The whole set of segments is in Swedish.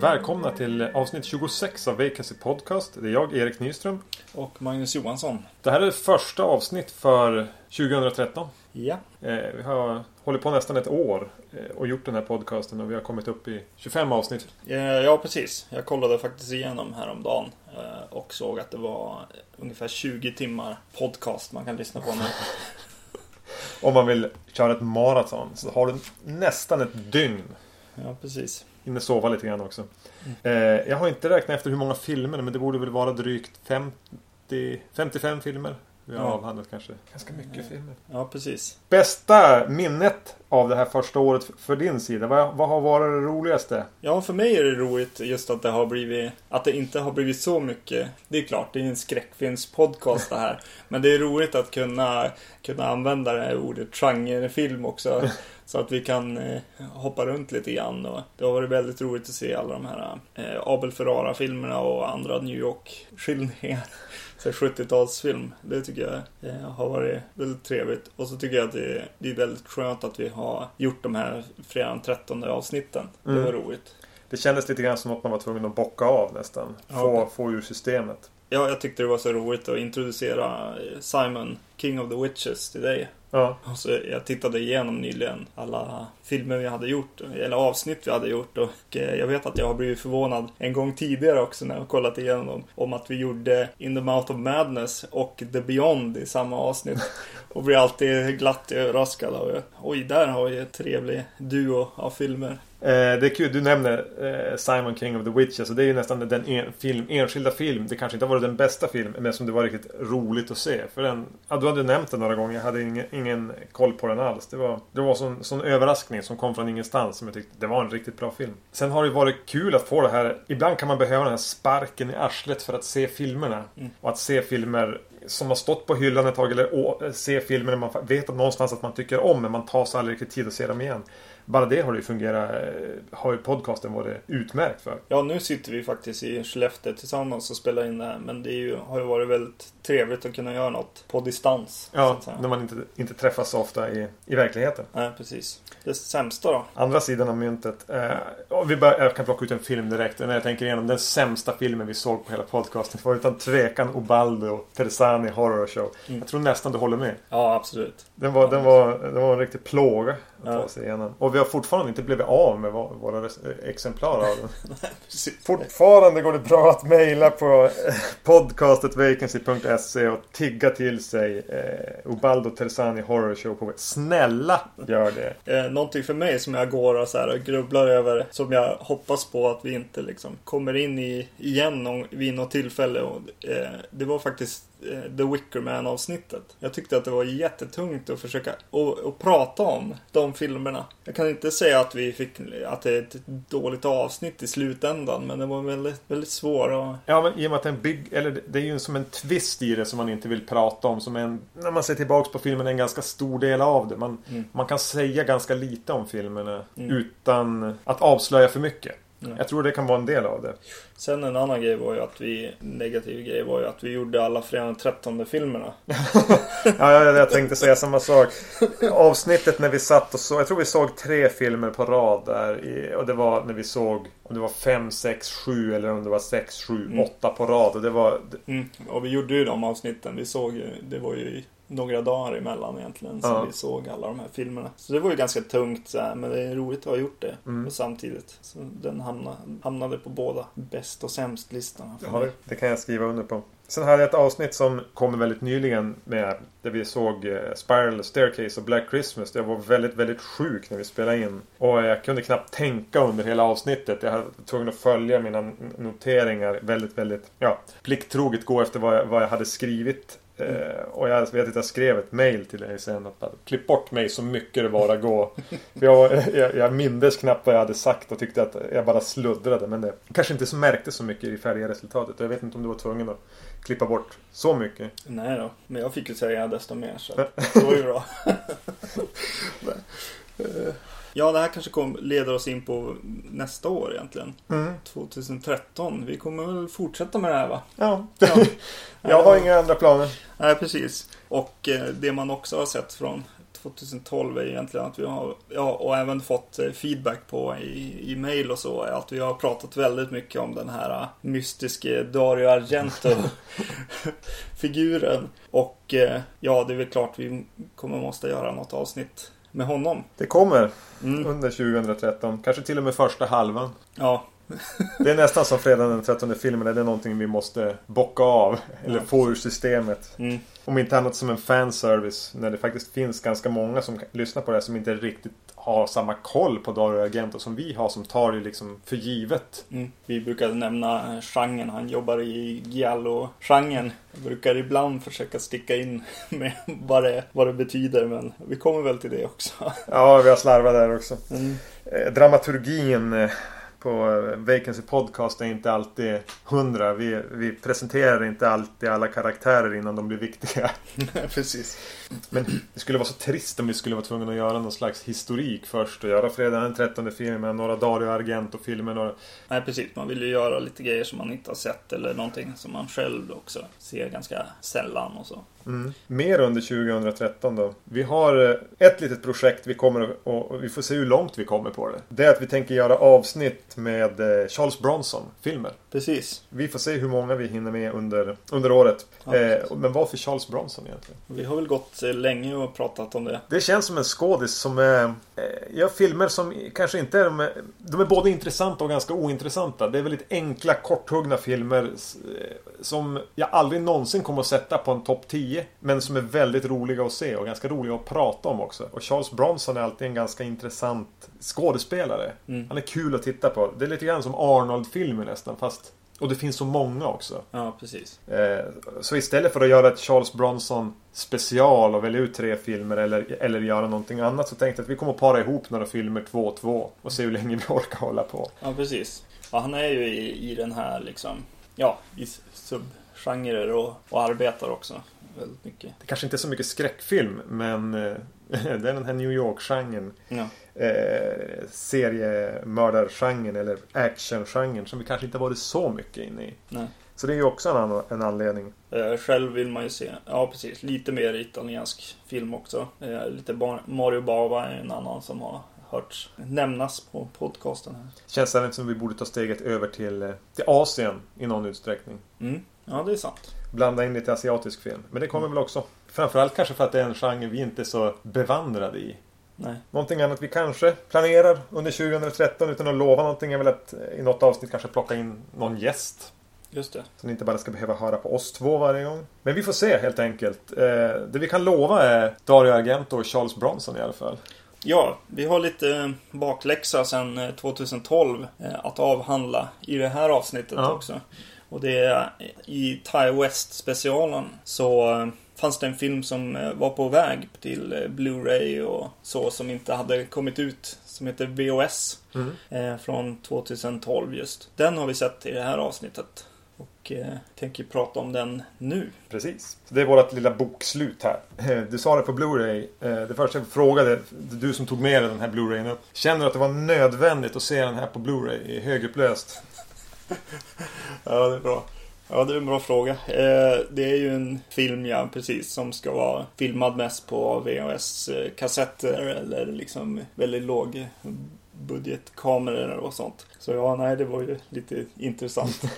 Välkomna till avsnitt 26 av Vacancy Podcast. Det är jag, Erik Nyström. Och Magnus Johansson. Det här är det första avsnitt för 2013. Ja. Eh, vi har hållit på nästan ett år eh, och gjort den här podcasten och vi har kommit upp i 25 avsnitt. Eh, ja, precis. Jag kollade faktiskt igenom häromdagen och såg att det var ungefär 20 timmar podcast man kan lyssna på nu. Om man vill köra ett maraton så har du nästan ett dygn. Ja, precis. Hinner sova lite grann också. Mm. jag har inte räknat efter hur många filmer men det borde väl vara drygt 50, 55 filmer. Vi har ja. avhandlat kanske ganska mycket ja. filmer. Ja, precis. Bästa minnet av det här första året för din sida? Vad, vad har varit det roligaste? Ja, för mig är det roligt just att det har blivit Att det inte har blivit så mycket Det är klart, det är en skräckfilmspodcast det här. Men det är roligt att kunna, kunna använda det här ordet genrefilm också. Så att vi kan eh, hoppa runt lite grann. Och det har varit väldigt roligt att se alla de här eh, Abel Ferrara-filmerna och andra New York-skildringar. 70-talsfilm. Det tycker jag eh, har varit väldigt trevligt. Och så tycker jag att det är, det är väldigt skönt att vi har gjort de här fredagen 13 avsnitten. Det var mm. roligt. Det kändes lite grann som att man var tvungen att bocka av nästan. Få, ja. få ur systemet. Ja, jag tyckte det var så roligt att introducera Simon, King of the Witches, till dig. Ja. Så jag tittade igenom nyligen alla filmer vi hade gjort, eller avsnitt vi hade gjort och eh, jag vet att jag har blivit förvånad en gång tidigare också när jag kollat igenom dem om att vi gjorde In the Mouth of Madness och The Beyond i samma avsnitt. Och blir alltid glatt överraskad av oj, där har vi ett trevlig duo av filmer. Eh, det är kul, du nämner eh, Simon King of the Witches. Alltså det är ju nästan den en, film, enskilda film. Det kanske inte har varit den bästa filmen, men som det var riktigt roligt att se. För den, ja, du hade nämnt den några gånger. Jag hade ingen, ingen koll på den alls. Det var, det var sån, sån överraskning som kom från ingenstans. Som jag tyckte det var en riktigt bra film. Sen har det varit kul att få det här. Ibland kan man behöva den här sparken i arslet för att se filmerna. Mm. Och att se filmer som har stått på hyllan ett tag eller se filmer man vet att någonstans att man tycker om men man tar sig aldrig riktigt tid att se dem igen bara det har ju fungerat, eh, har ju podcasten varit utmärkt för. Ja, nu sitter vi faktiskt i Skellefteå tillsammans och spelar in det här. Men det ju, har ju varit väldigt trevligt att kunna göra något på distans. Ja, när man inte, inte träffas så ofta i, i verkligheten. Nej, precis. Det sämsta då? Andra sidan av myntet. Eh, vi bör, jag kan plocka ut en film direkt. När jag tänker igenom den sämsta filmen vi såg på hela podcasten. Det var utan tvekan Obaldo Terzani Horror Show. Mm. Jag tror nästan du håller med. Ja, absolut. Den var, den var, den var en riktig plåga att ja. ta sig igenom. Och vi har fortfarande inte blivit av med våra exemplar av den. fortfarande går det bra att mejla på podcastetvacancy.se och tigga till sig eh, Ubaldo Terzani Horror Show på Snälla gör det! Eh, någonting för mig som jag går och, så här, och grubblar över som jag hoppas på att vi inte liksom kommer in i igen någon, vid något tillfälle. Och, eh, det var faktiskt Eh, The Wickerman avsnittet. Jag tyckte att det var jättetungt att försöka och, och prata om de filmerna. Jag kan inte säga att vi fick att det är ett dåligt avsnitt i slutändan, men det var väldigt, väldigt svårt. Och... Ja, men i och med att är en bygg, eller det är ju som en twist i det som man inte vill prata om. Som en, när man ser tillbaks på filmen, en ganska stor del av det. Man, mm. man kan säga ganska lite om filmerna mm. utan att avslöja för mycket. Mm. Jag tror det kan vara en del av det. Sen en annan grej var ju att vi, negativ grej var ju att vi gjorde alla fredag 13 filmerna. ja, jag, jag tänkte säga samma sak. Avsnittet när vi satt och såg, jag tror vi såg tre filmer på rad där. I, och det var när vi såg, om det var fem, sex, sju eller om det var sex, sju, mm. åtta på rad. Och det var... Mm. Och vi gjorde ju de avsnitten. Vi såg ju, det var ju några dagar emellan egentligen. Så ja. vi såg alla de här filmerna. Så det var ju ganska tungt så här, men det är roligt att ha gjort det. Mm. samtidigt. Så den hamnade, hamnade på båda bäst och sämst listorna. Ja, det kan jag skriva under på. Sen hade jag ett avsnitt som kom väldigt nyligen med där vi såg eh, Spiral Staircase och Black Christmas. Jag var väldigt, väldigt sjuk när vi spelade in. Och jag kunde knappt tänka under hela avsnittet. Jag var tvungen att följa mina noteringar väldigt, väldigt ja, plikttroget gå efter vad jag, vad jag hade skrivit Uh, och jag vet att jag skrev ett mail till dig sen att klipp bort mig så mycket det bara går. Jag, jag, jag mindes knappt vad jag hade sagt och tyckte att jag bara sluddrade. Men det kanske inte så märktes så mycket i färdiga resultatet. Jag vet inte om du var tvungen att klippa bort så mycket. Nej då, men jag fick ju säga desto mer så det var ju bra. Ja, det här kanske kom, leder oss in på nästa år egentligen. Mm. 2013. Vi kommer väl fortsätta med det här va? Ja. Ja. Jag har inga andra planer. Nej, precis. Och eh, det man också har sett från 2012 är egentligen att vi har, ja, och även fått eh, feedback på i, i mail och så, är att vi har pratat väldigt mycket om den här eh, mystiske Dario Argento-figuren. Och ja, det är väl klart vi kommer måste göra något avsnitt med honom. Det kommer Mm. under 2013. Kanske till och med första halvan. Ja, Det är nästan som fredagen den 13 filmen. Det är någonting vi måste bocka av. Eller få ur systemet. mm. Om inte annat som en fanservice. När det faktiskt finns ganska många som lyssnar på det här som inte riktigt har samma koll på Dario Argento som vi har. Som tar det liksom för givet. Mm. Vi brukar nämna eh, genren. Han jobbar i Giallo-genren. Brukar ibland försöka sticka in med vad det, vad det betyder, men vi kommer väl till det också. Ja, vi har slarvat där också. Mm. Eh, dramaturgin eh, på eh, Vacancy Podcast är inte alltid hundra. Vi, vi presenterar inte alltid alla karaktärer innan de blir viktiga. Precis. Men det skulle vara så trist om vi skulle vara tvungna att göra någon slags historik först. Och göra fredagen den 13 filmen, några Dario Argento-filmer. Några... Nej, precis. Man vill ju göra lite grejer som man inte har sett eller någonting som man själv också ser ganska sällan och så. Mm. Mer under 2013 då. Vi har eh, ett litet projekt vi kommer och vi får se hur långt vi kommer på det. Det är att vi tänker göra avsnitt med eh, Charles Bronson-filmer. Precis. Vi får se hur många vi hinner med under, under året. Ja. Eh, men varför Charles Bronson egentligen? Vi har väl gått eh, länge och pratat om det. Det känns som en skådis som är, eh, gör filmer som kanske inte är de, de är både intressanta och ganska ointressanta. Det är väldigt enkla, korthuggna filmer eh, som jag aldrig någonsin kommer att sätta på en topp 10. Men som är väldigt roliga att se och ganska roliga att prata om också. Och Charles Bronson är alltid en ganska intressant skådespelare. Mm. Han är kul att titta på. Det är lite grann som Arnold-filmer nästan fast och det finns så många också. Ja, precis. Eh, Så istället för att göra ett Charles Bronson special och välja ut tre filmer eller, eller göra någonting annat så tänkte jag att vi kommer att para ihop några filmer två och två och se hur länge vi orkar hålla på. Ja, precis. Ja, han är ju i, i den här liksom, ja, i subgenrer och, och arbetar också väldigt mycket. Det kanske inte är så mycket skräckfilm men eh, det är den här New York-genren. Ja, Eh, seriemördargenren eller actiongenren som vi kanske inte varit så mycket inne i. nej. Så det är ju också en, annan, en anledning. Eh, själv vill man ju se, ja precis, lite mer italiensk film också. Eh, lite Bar- Mario Bava är en annan som har hörts nämnas på podcasten här. Känns även som vi borde ta steget över till, eh, till Asien i någon utsträckning. Mm. Ja, det är sant. blanda in lite asiatisk film. Men det kommer väl också. Framförallt kanske för att det är en genre vi inte är så bevandrade i. Nej. Någonting annat vi kanske planerar under 2013 utan att lova någonting är väl att eh, i något avsnitt kanske plocka in någon gäst. Just det. Så ni inte bara ska behöva höra på oss två varje gång. Men vi får se helt enkelt. Eh, det vi kan lova är Dario Argento och Charles Bronson i alla fall. Ja, vi har lite bakläxa sedan eh, 2012 eh, att avhandla i det här avsnittet Ja. också. Och det är i Thai West specialen så fanns det en film som eh, var på väg till eh, Blu-ray och så som inte hade kommit ut som heter VOS Mm. eh, från 2012 just. Den har vi sett i det här avsnittet och eh, tänker prata om den nu. Precis. Så det är vårt lilla bokslut här. Du sa det på Blu-ray. Det första jag frågade, du som tog med dig den här Blu-rayen upp. Känner du att det var nödvändigt att se den här på Blu-ray i högupplöst? Ja, det är bra. Ja, det är en bra fråga. Eh, det är ju en film, ja, precis, som ska vara filmad mest på VHS-kassetter eller liksom väldigt låg budgetkameror och sånt. Så ja, nej, det var ju lite intressant.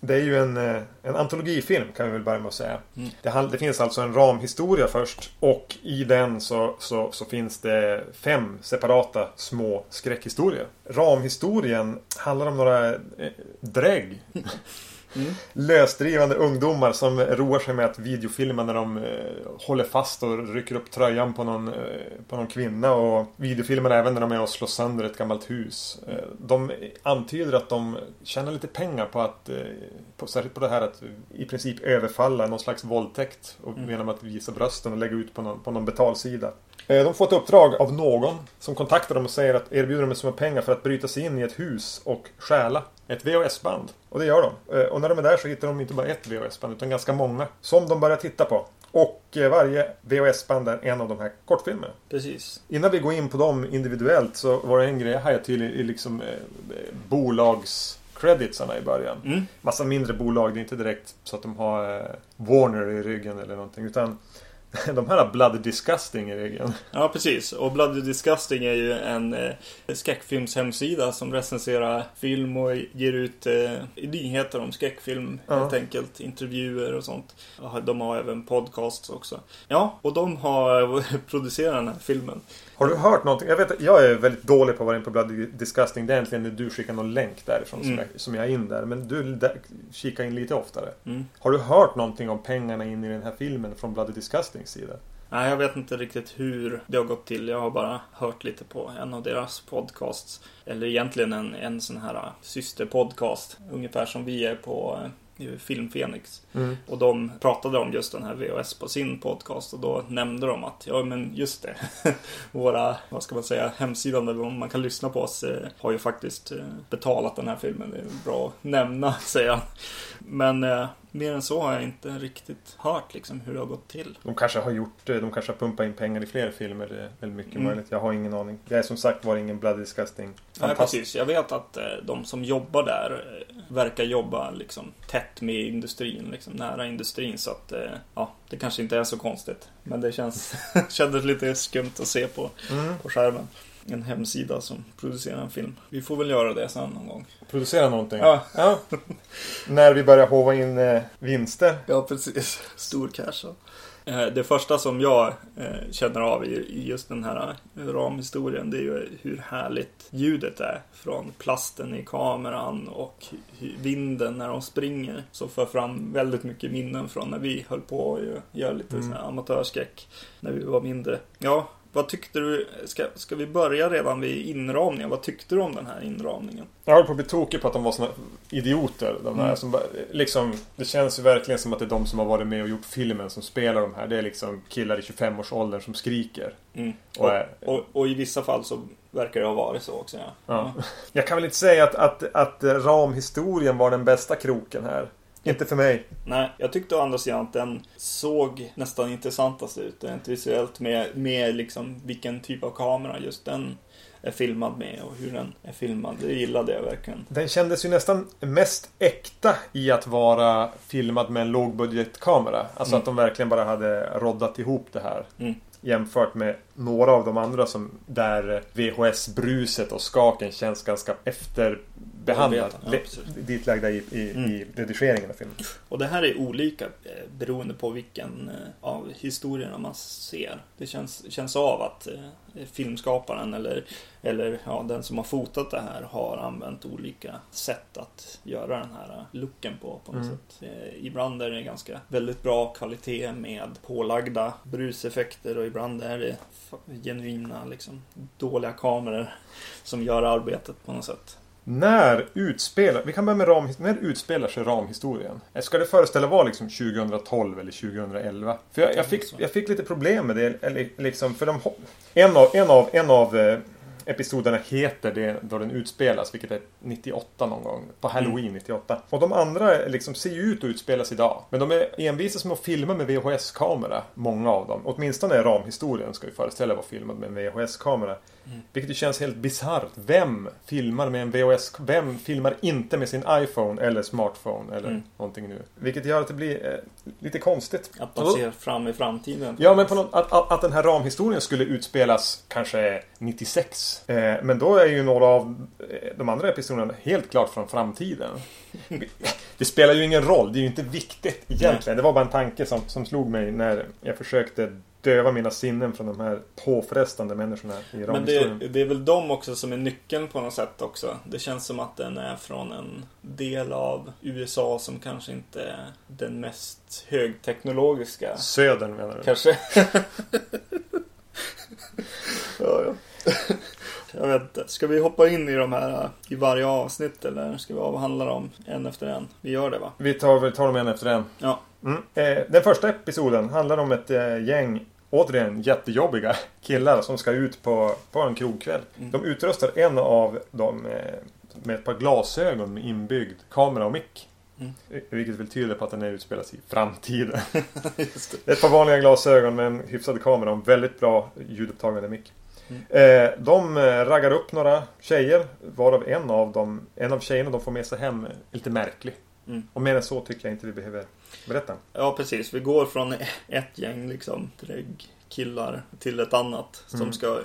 Det är ju en, eh, en antologifilm kan vi väl börja med att säga. Mm. Det, det finns alltså en ramhistoria först. Och i den så, så, så finns det fem separata små skräckhistorier. Ramhistorien handlar om några eh, drägg. Mm. Lösdrivande ungdomar som roar sig med att videofilma när de eh, håller fast och rycker upp tröjan på någon, eh, på någon kvinna. Och videofilmar även när de är och slår sönder ett gammalt hus. Eh, de antyder att de tjänar lite pengar på att, eh, på, särskilt på det här att i princip överfalla någon slags våldtäkt. Och Mm. genom att visa brösten och lägga ut på någon, på någon betalsida. Eh, De får ett uppdrag av någon som kontaktar dem och säger att erbjuder dem en summa pengar för att bryta sig in i ett hus och stjäla ett VHS-band. Och det gör de. Eh, Och när de är där så hittar de inte bara ett VHS-band utan ganska många. Som de börjar titta på. Och eh, varje VHS-band är en av de här kortfilmerna. Precis. Innan vi går in på dem individuellt så var det en grej jag hajade till i, liksom eh, bolags-creditsarna i början. Mm. Massa mindre bolag, det är inte direkt så att de har eh, Warner i ryggen eller någonting. Utan de här Bloody Disgusting i ryggen. Ja, precis. Och Bloody Disgusting är ju en eh, skräckfilmshemsida som recenserar film och ger ut eh, nyheter om skräckfilm Ja. helt enkelt. Intervjuer och sånt. De har även podcasts också. Ja, och de har producerat den här filmen. Har du hört någonting? Jag vet jag är väldigt dålig på att vara in på Bloody Disgusting. Det är egentligen när du skickar någon länk därifrån som, Mm. jag, som jag är in där. Men du där, kikar in lite oftare. Mm. Har du hört någonting om pengarna in i den här filmen från Bloody Disgustings sida? Nej, jag vet inte riktigt hur det har gått till. Jag har bara hört lite på en av deras podcasts. Eller egentligen en, en sån här äh, systerpodcast. Ungefär som vi är på eh, Film Phoenix. Mm. Och de pratade om just den här VHS på sin podcast och då nämnde de att ja men just det. Våra, vad ska man säga, hemsidan där man kan lyssna på oss eh, har ju faktiskt eh, betalat den här filmen. Det är bra att nämna, säger han. Men eh, mer än så har jag inte riktigt hört liksom hur det har gått till. De kanske har gjort det. De kanske har pumpat in pengar i fler filmer. Det är mycket Mm. möjligt. Jag har ingen aning. Jag är som sagt var ingen Bloody Disgusting. Nej, precis. Jag vet att eh, de som jobbar där eh, verkar jobba liksom tätt med industrin, liksom nära industrin. Så att, eh, ja, det kanske inte är så konstigt. Men det känns, kändes lite skumt att se på, Mm. på skärmen. En hemsida som producerar en film. Vi får väl göra det sen någon gång. Producera någonting. Ja. Ja. När vi börjar hova in eh, vinster. Ja, precis. Stor cash. Eh, Det första som jag eh, känner av i i just den här eh, ramhistorien det är ju hur härligt ljudet är från plasten i kameran och vinden när de springer. Så för fram väldigt mycket minnen från när vi höll på och gö- göra lite Mm. amatörskräck när vi var mindre. Ja, vad tyckte du? Ska, ska vi börja redan vid inramningen? Vad tyckte du om den här inramningen? Jag höll på att bli tokig på att de var såna idioter. De här Mm. som liksom, det känns ju verkligen som att det är de som har varit med och gjort filmen som spelar de här. Det är liksom killar i 25-årsåldern som skriker. Mm. Och Och, är- och, och i vissa fall så verkar det ha varit så också. Ja. Ja. Jag kan väl inte säga att, att, att ramhistorien var den bästa kroken här. Inte för mig. Nej, jag tyckte å andra sidan att den såg nästan intressantast ut. Rent visuellt med, med liksom vilken typ av kamera just den är filmad med och hur den är filmad. Det gillade jag verkligen. Den kändes ju nästan mest äkta i att vara filmad med en lågbudgetkamera. Alltså Mm. att de verkligen bara hade roddat ihop det här. Mm. Jämfört med några av de andra som där VHS-bruset och skaken känns ganska efterbehandlat. Ja, ditlagda i, i, Mm. i redigeringen av filmen. Och det här är olika eh, beroende på vilken eh, av historierna man ser. Det känns, känns av att eh, filmskaparen eller, eller ja, den som har fotat det här har använt olika sätt att göra den här looken på. på något Mm. sätt. Ibland är det ganska väldigt bra kvalitet med pålagda bruseffekter och ibland är det genuina liksom, dåliga kameror som gör arbetet på något sätt. När utspelar... Vi kan börja med ram, När utspelar sig ramhistorien? Eh, Ska det föreställa vara liksom 2012 eller 2011? För jag, jag, fick, jag fick lite problem med det. Eller, liksom, för de, en av, en av, en av eh, episoderna heter det då den utspelas, vilket är 98 någon gång. På Halloween 98. Och de andra liksom ser ju ut att utspelas idag. Men de är envisas med att filma med VHS-kamera. Många av dem. Åtminstone är ramhistorien ska ju föreställa vara filmad med en VHS-kamera. Vilket ju känns helt bisarrt. Vem filmar med en VHS? Vem filmar inte med sin iPhone eller smartphone eller Mm. någonting nu? Vilket gör att det blir eh, lite konstigt. Att man ser fram i framtiden. Ja, men på något, att, att, att den här ramhistorien skulle utspelas kanske 96. Eh, men då är ju några av eh, de andra episoderna helt klart från framtiden. Det spelar ju ingen roll, det är ju inte viktigt egentligen. Det var bara en tanke som, som slog mig när jag försökte döva mina sinnen från de här påfrestande människorna i Men det, det är väl de också som är nyckeln på något sätt också. Det känns som att den är från en del av USA som kanske inte är den mest högteknologiska. Södern menar du? Kanske. ja, ja. Jag vet inte. Ska vi hoppa in i de här i varje avsnitt eller ska vi avhandla dem en efter en? Vi gör det va? Vi tar, vi tar dem en efter en. Ja. Mm. Eh, den första episoden handlar om ett eh, gäng, återigen jättejobbiga killar som ska ut på, på en krogkväll. Mm. De utrustar en av dem eh, med ett par glasögon med inbyggd kamera och mick. Mm. Vilket väl tyder på att den är utspelas i framtiden. Ett par vanliga glasögon med en hyfsad kamera och en väldigt bra ljudupptagande mick. Mm. Eh, de eh, raggar upp några tjejer. Varav en av dem, en av tjejerna de får med sig hem är lite märklig. Mm. Och mer än så tycker jag inte vi behöver berätta. Ja, precis. Vi går från ett gäng liksom killar till ett annat som Mm. ska eh,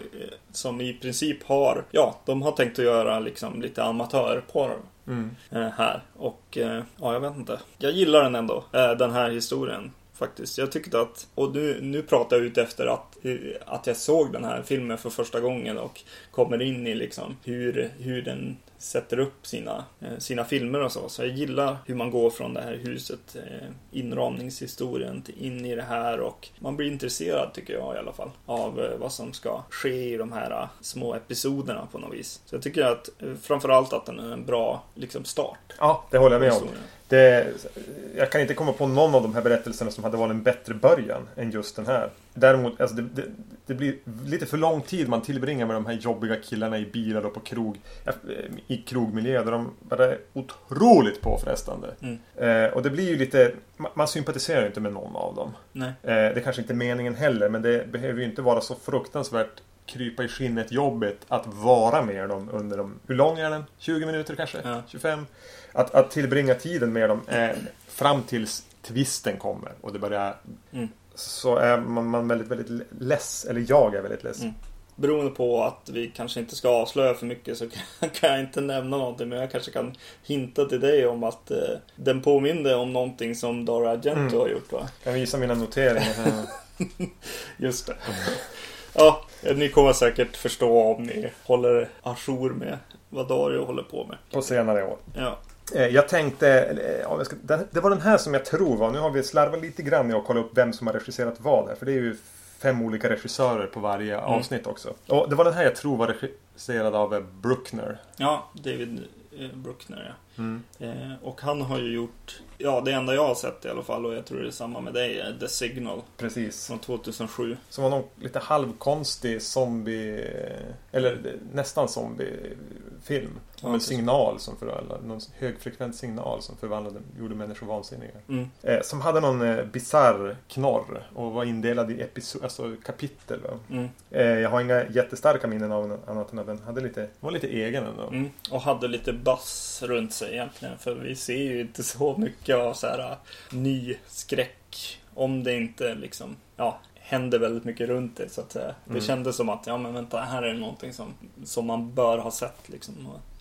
som i princip har ja, de har tänkt att göra liksom lite amatörporr Mm. eh, här och eh, ja, jag vet inte. Jag gillar den ändå, den här historien faktiskt. Jag tyckte att och nu, nu pratar jag ut efter att, att jag såg den här filmen för första gången och kommer in i liksom hur, hur den sätter upp sina, eh, sina filmer och så. Så jag gillar hur man går från det här huset, eh, inramningshistorien till in i det här och man blir intresserad tycker jag i alla fall av eh, vad som ska ske i de här små episoderna på något vis. Så jag tycker att framförallt att den är en bra liksom start. Ja, det håller jag med om. Det, jag kan inte komma på någon av de här berättelserna som hade varit en bättre början än just den här. Däremot, alltså det, det, det blir lite för lång tid man tillbringar med de här jobbiga killarna i bilar och på krog. eh, I krogmiljö där de bara är otroligt påfrestande. Mm. Eh, och det blir ju lite... Man, sympatiserar ju inte med någon av dem. Eh, det kanske inte är meningen heller, men det behöver ju inte vara så fruktansvärt krypa i skinnet jobbigt att vara med dem under de... Hur lång är den? 20 minuter kanske? Ja. 25? Att, att tillbringa tiden med dem eh, fram tills twisten kommer och det börjar... Mm. Så är man, man väldigt, väldigt less. Eller jag är väldigt less. Mm. Beroende på att vi kanske inte ska avslöja för mycket så kan- jag inte nämna någonting. Men jag kanske kan hinta till dig om att eh, den påminde om någonting som Dara Argento Mm. har gjort va? Jag visar mina noteringar här. Just det. Ja, ni kommer säkert förstå om ni håller ajour med vad Dario håller på med. på senare år. Ja. Eh, Jag tänkte, eh, ja, jag ska, det, var den här som jag tror var, nu har vi slarvat lite grann i att kolla upp vem som har regisserat vad här. För det är ju fem olika regissörer på varje Mm. avsnitt också. Och det var den här jag tror var regisserad av eh, Bruckner. ja, David Bruckner ja. Mm. Eh, och han har ju gjort, ja det enda jag har sett i alla fall och jag tror det är samma med dig, är The Signal Precis. från 2007. Som var någon lite halvkonstig zombie... Eller nästan zombiefilm. Ja, Om en precis. signal som förvandlade... Någon högfrekvent signal som förvandlade, gjorde människor vansinniga. Mm. Eh, som hade någon eh, bizarr knorr och var indelad i episod, alltså kapitel. Mm. Eh, jag har inga jättestarka minnen av den annat än att den hade lite, var lite egen ändå. Mm. Och hade lite bass runt sig egentligen. För vi ser ju inte så mycket av så här äh, ny skräck. Om det inte liksom, ja, händer väldigt mycket runt det så att säga. Det Mm. kändes som att, ja men vänta, här är det någonting som, som man bör ha sett liksom.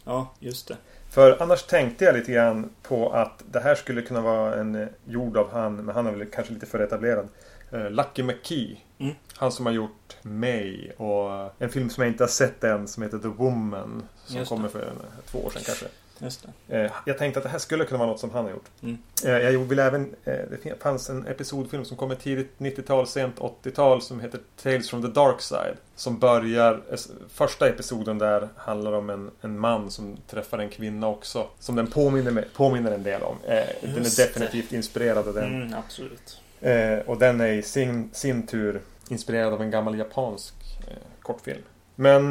Ja, just det. För annars tänkte jag lite grann på att det här skulle kunna vara en eh, gjord av han, men han är väl kanske lite för etablerad. Eh, Lucky McKee. Mm. Han som har gjort May och en film som jag inte har sett än som heter The Woman. Som kommer för en, två år sedan kanske. Just det. Eh, jag tänkte att det här skulle kunna vara något som han har gjort. Mm. Eh, jag vill även... Eh, det fanns en episodfilm som kom i tidigt 90-tal, sent 80-tal som heter Tales from the Dark Side. Som börjar... Första episoden där handlar om en, en man som träffar en kvinna också. Som den påminner, påminner en del om. Eh, den är Just det. definitivt inspirerad av den. Mm, absolut. Och den är i sin, sin tur inspirerad av en gammal japansk kortfilm. Men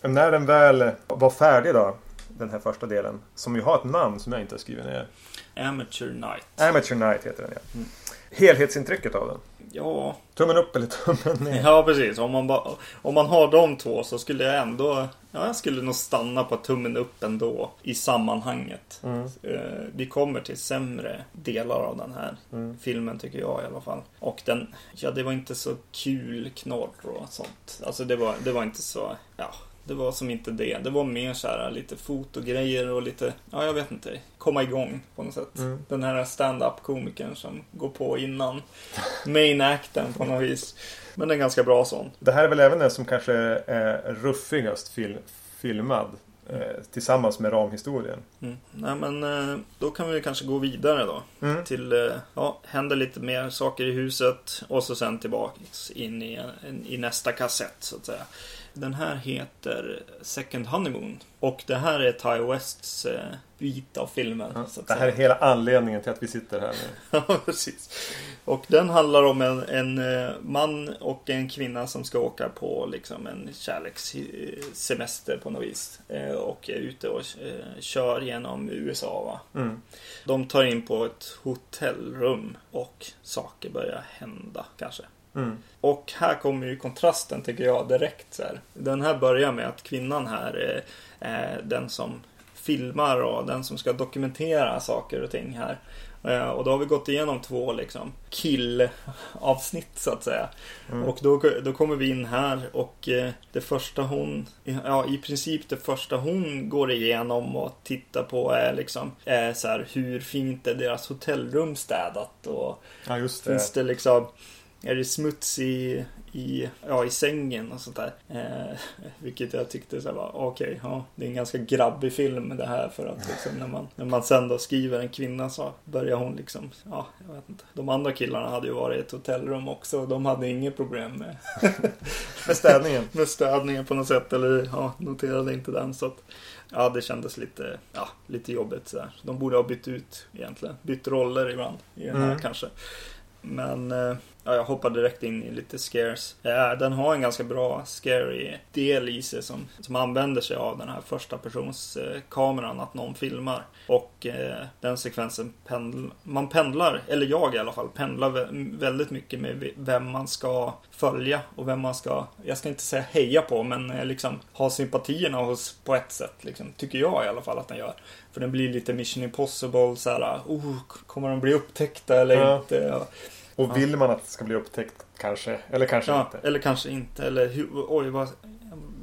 när den väl var färdig då, den här första delen, som ju har ett namn som jag inte har skrivit ner. Amateur Night. Amateur Night heter den ja. Mm. Helhetsintrycket av den. Ja, Tummen upp eller tummen ner? ja precis. Om man, bara, om man har de två så skulle jag ändå, ja jag skulle nog stanna på tummen upp ändå i sammanhanget. Mm. Eh, vi kommer till sämre delar av den här Mm. filmen tycker jag i alla fall. Och den, ja det var inte så kul knorr och sånt. Alltså det var, det var inte så, ja. Det var som inte det. Det var mer så här lite fotogrejer och lite, ja jag vet inte, komma igång på något sätt. Mm. Den här stand-up komikern som går på innan main acten på något vis. Men är ganska bra sån. Det här är väl även den som kanske är ruffigast fil filmad. Eh, tillsammans med ramhistorien. Mm. Nej men eh, då kan vi kanske gå vidare då. Mm. till, eh, ja, händer lite mer saker i huset och så sen tillbaks in i, en- i nästa kassett så att säga. Den här heter Second Honeymoon. Och det här är Ty Wests eh, bit av filmen. Ja, det här säga. är hela anledningen till att vi sitter här nu. Ja, precis. Och den handlar om en, en eh, man och en kvinna som ska åka på liksom en kärlekssemester på något vis. Eh, Och är ute och eh, kör genom USA. Va? Mm. De tar in på ett hotellrum och saker börjar hända kanske. Mm. Och här kommer ju kontrasten tycker jag direkt. Så här. Den här börjar med att kvinnan här är, är den som filmar och den som ska dokumentera saker och ting här. Eh, Och då har vi gått igenom två liksom killavsnitt så att säga. Mm. Och då, då kommer vi in här och eh, det första hon, ja i princip det första hon går igenom och tittar på är liksom är så här, hur fint är deras hotellrum städat och Ja, just det. Finns det liksom Är det smuts i, i, ja, i sängen och sånt där? Eh, vilket jag tyckte så här var okej, ja, det är en ganska grabbig film det här för att liksom när man, när man sen då skriver en kvinna så börjar hon liksom, ja, jag vet inte. De andra killarna hade ju varit i ett hotellrum också och de hade inget problem med, Med städningen. med städningen på något sätt eller ja, noterade inte den så att Ja, det kändes lite, ja, lite jobbigt sådär. De borde ha bytt ut egentligen. Bytt roller ibland i den här Mm. kanske. Men eh, ja, jag hoppar direkt in i lite scares. Ja, den har en ganska bra scary del i sig som, som använder sig av den här första persons eh, kameran att någon filmar. Och eh, den sekvensen pendl, man pendlar, eller jag i alla fall, pendlar vä- väldigt mycket med vem man ska följa och vem man ska, jag ska inte säga heja på, men eh, liksom ha sympatierna hos på ett sätt. Liksom, tycker jag i alla fall att den gör. För den blir lite mission impossible, så här, oh, kommer de bli upptäckta eller Ja. inte? Ja. Och vill man att det ska bli upptäckt kanske? Eller kanske Ja, inte? eller kanske inte. Eller hur, oj, vad,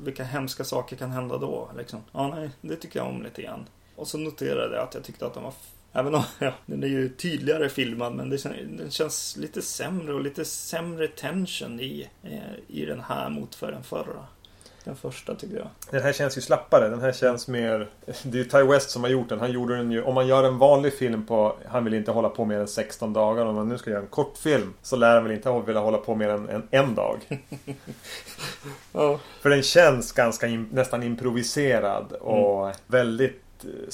vilka hemska saker kan hända då? Liksom. Ja, nej, det tycker jag om lite grann. Och så noterade jag att jag tyckte att den var Även om ja, den är ju tydligare filmad men det, den känns lite sämre och lite sämre tension i, eh, i den här mot för den förra. Den första tycker jag. Den här känns ju slappare. Den här känns mer... Det är ju Ty West som har gjort den. Han gjorde den ju... Om man gör en vanlig film på... Han vill inte hålla på mer än 16 dagar. Om man nu ska göra en kortfilm så lär han väl inte vilja hålla på mer än en, en dag. Ja, För den känns ganska in, nästan improviserad och väldigt eh,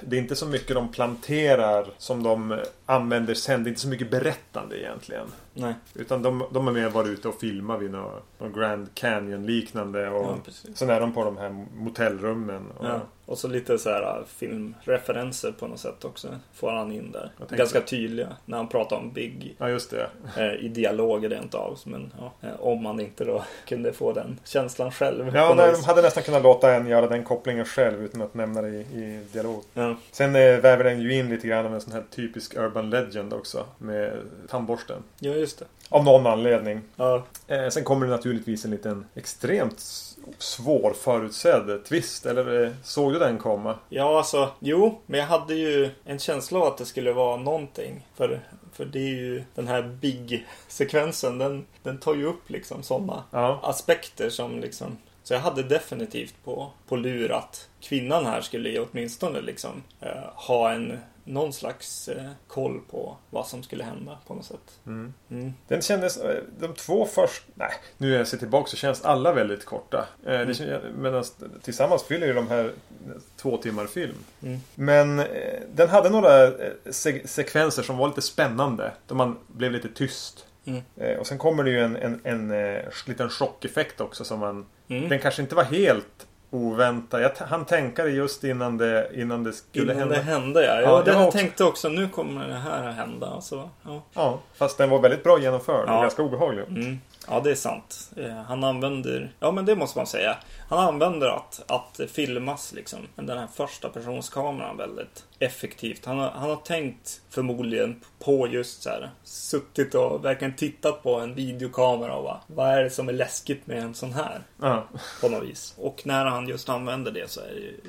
Det är inte så mycket de planterar som de använder sen. Det är inte så mycket berättande egentligen. nej. Utan de, de har mer varit ute och filmat vid någon, någon Grand Canyon liknande. Och Ja. Sen är de på de här motellrummen. Och, Ja. Och så lite så här äh, filmreferenser på något sätt också. Får han in där. Ganska tydliga. När han pratar om Big ja, just det. eh, i dialoger rent av. Men ja, eh, om man inte då kunde få den känslan själv. Ja, nej, de hade nästan kunnat låta en göra den kopplingen själv utan att nämna det i, i dialog. ja. Sen eh, väver den ju in lite grann av en sån här typisk urban legend också. Med tandborsten. ja, just det. Av någon anledning. Ja, Eh, sen kommer det naturligtvis en liten extremt svårförutsedd twist. Eller eh, såg du den komma? ja, alltså jo, men jag hade ju en känsla av att det skulle vara någonting. För, för det är ju den här Big-sekvensen. Den, den tar ju upp liksom sådana Ja. aspekter som liksom så jag hade definitivt på, på lur att kvinnan här skulle åtminstone liksom eh, ha en någon slags eh, koll på vad som skulle hända på något sätt. Mm. Mm. Den kändes, eh, de två först, nej, nu när jag ser tillbaka så känns alla väldigt korta. Eh, Mm. Medan tillsammans fyller ju de här två timmar film. Mm. Men den hade några se- sekvenser som var lite spännande. Då man blev lite tyst. Mm. Och sen kommer det ju en, en, en, eh, liten chockeffekt också som man... Mm. Den kanske inte var helt oväntad. Jag t- hann tänka det just innan det, innan det skulle Innan hända. det hände ja. Ja, ja jag också- tänkte också nu kommer det här att hända. Alltså, ja. Ja, fast den var väldigt bra genomförd och Ja. ganska obehaglig. Mm. Ja, det är sant. Eh, Han använder, ja men det måste man säga. Han använder att, att filmas liksom. Men den här första personskameran väldigt effektivt. Han har, han har tänkt förmodligen på just så här. Suttit och verkligen tittat på en videokamera och bara, vad är det som är läskigt med en sån här? Ja. På något vis. Och när han just använder det så är det ju,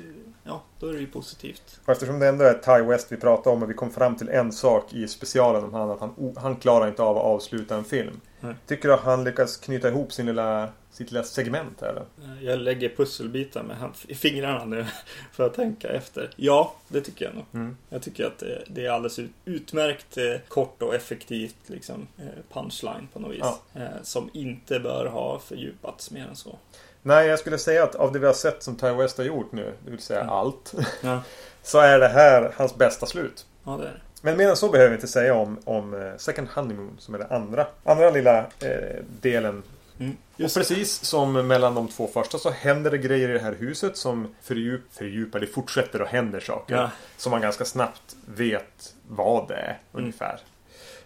ja, då är det ju positivt. Och eftersom det ändå är Ty West vi pratar om och vi kom fram till en sak i specialen om han att han, han klarar inte av att avsluta en film. Nej. Tycker du att han lyckas knyta ihop sin lilla, sitt lilla segment här då? Eh, Jag lägger pusselbitar med hand- i fingrarna nu för att tänka efter. Ja, det tycker jag nog. Mm. Jag tycker att det, det är alldeles ut, utmärkt eh, kort och effektivt liksom, eh, punchline på något vis. Ja. Som inte bör ha fördjupats mer än så. Nej, jag skulle säga att av det vi har sett som Ty West har gjort nu, det vill säga Mm. allt, Ja, så är det här hans bästa slut. ja det är det. Men mer än så behöver vi inte säga om, om eh, Second Honeymoon som är den andra, andra lilla eh, delen. Mm. Och precis som mellan de två första så händer det grejer i det här huset som fördjup, fördjupar, det fortsätter och händer saker. Ja. Som man ganska snabbt vet vad det är Mm. ungefär.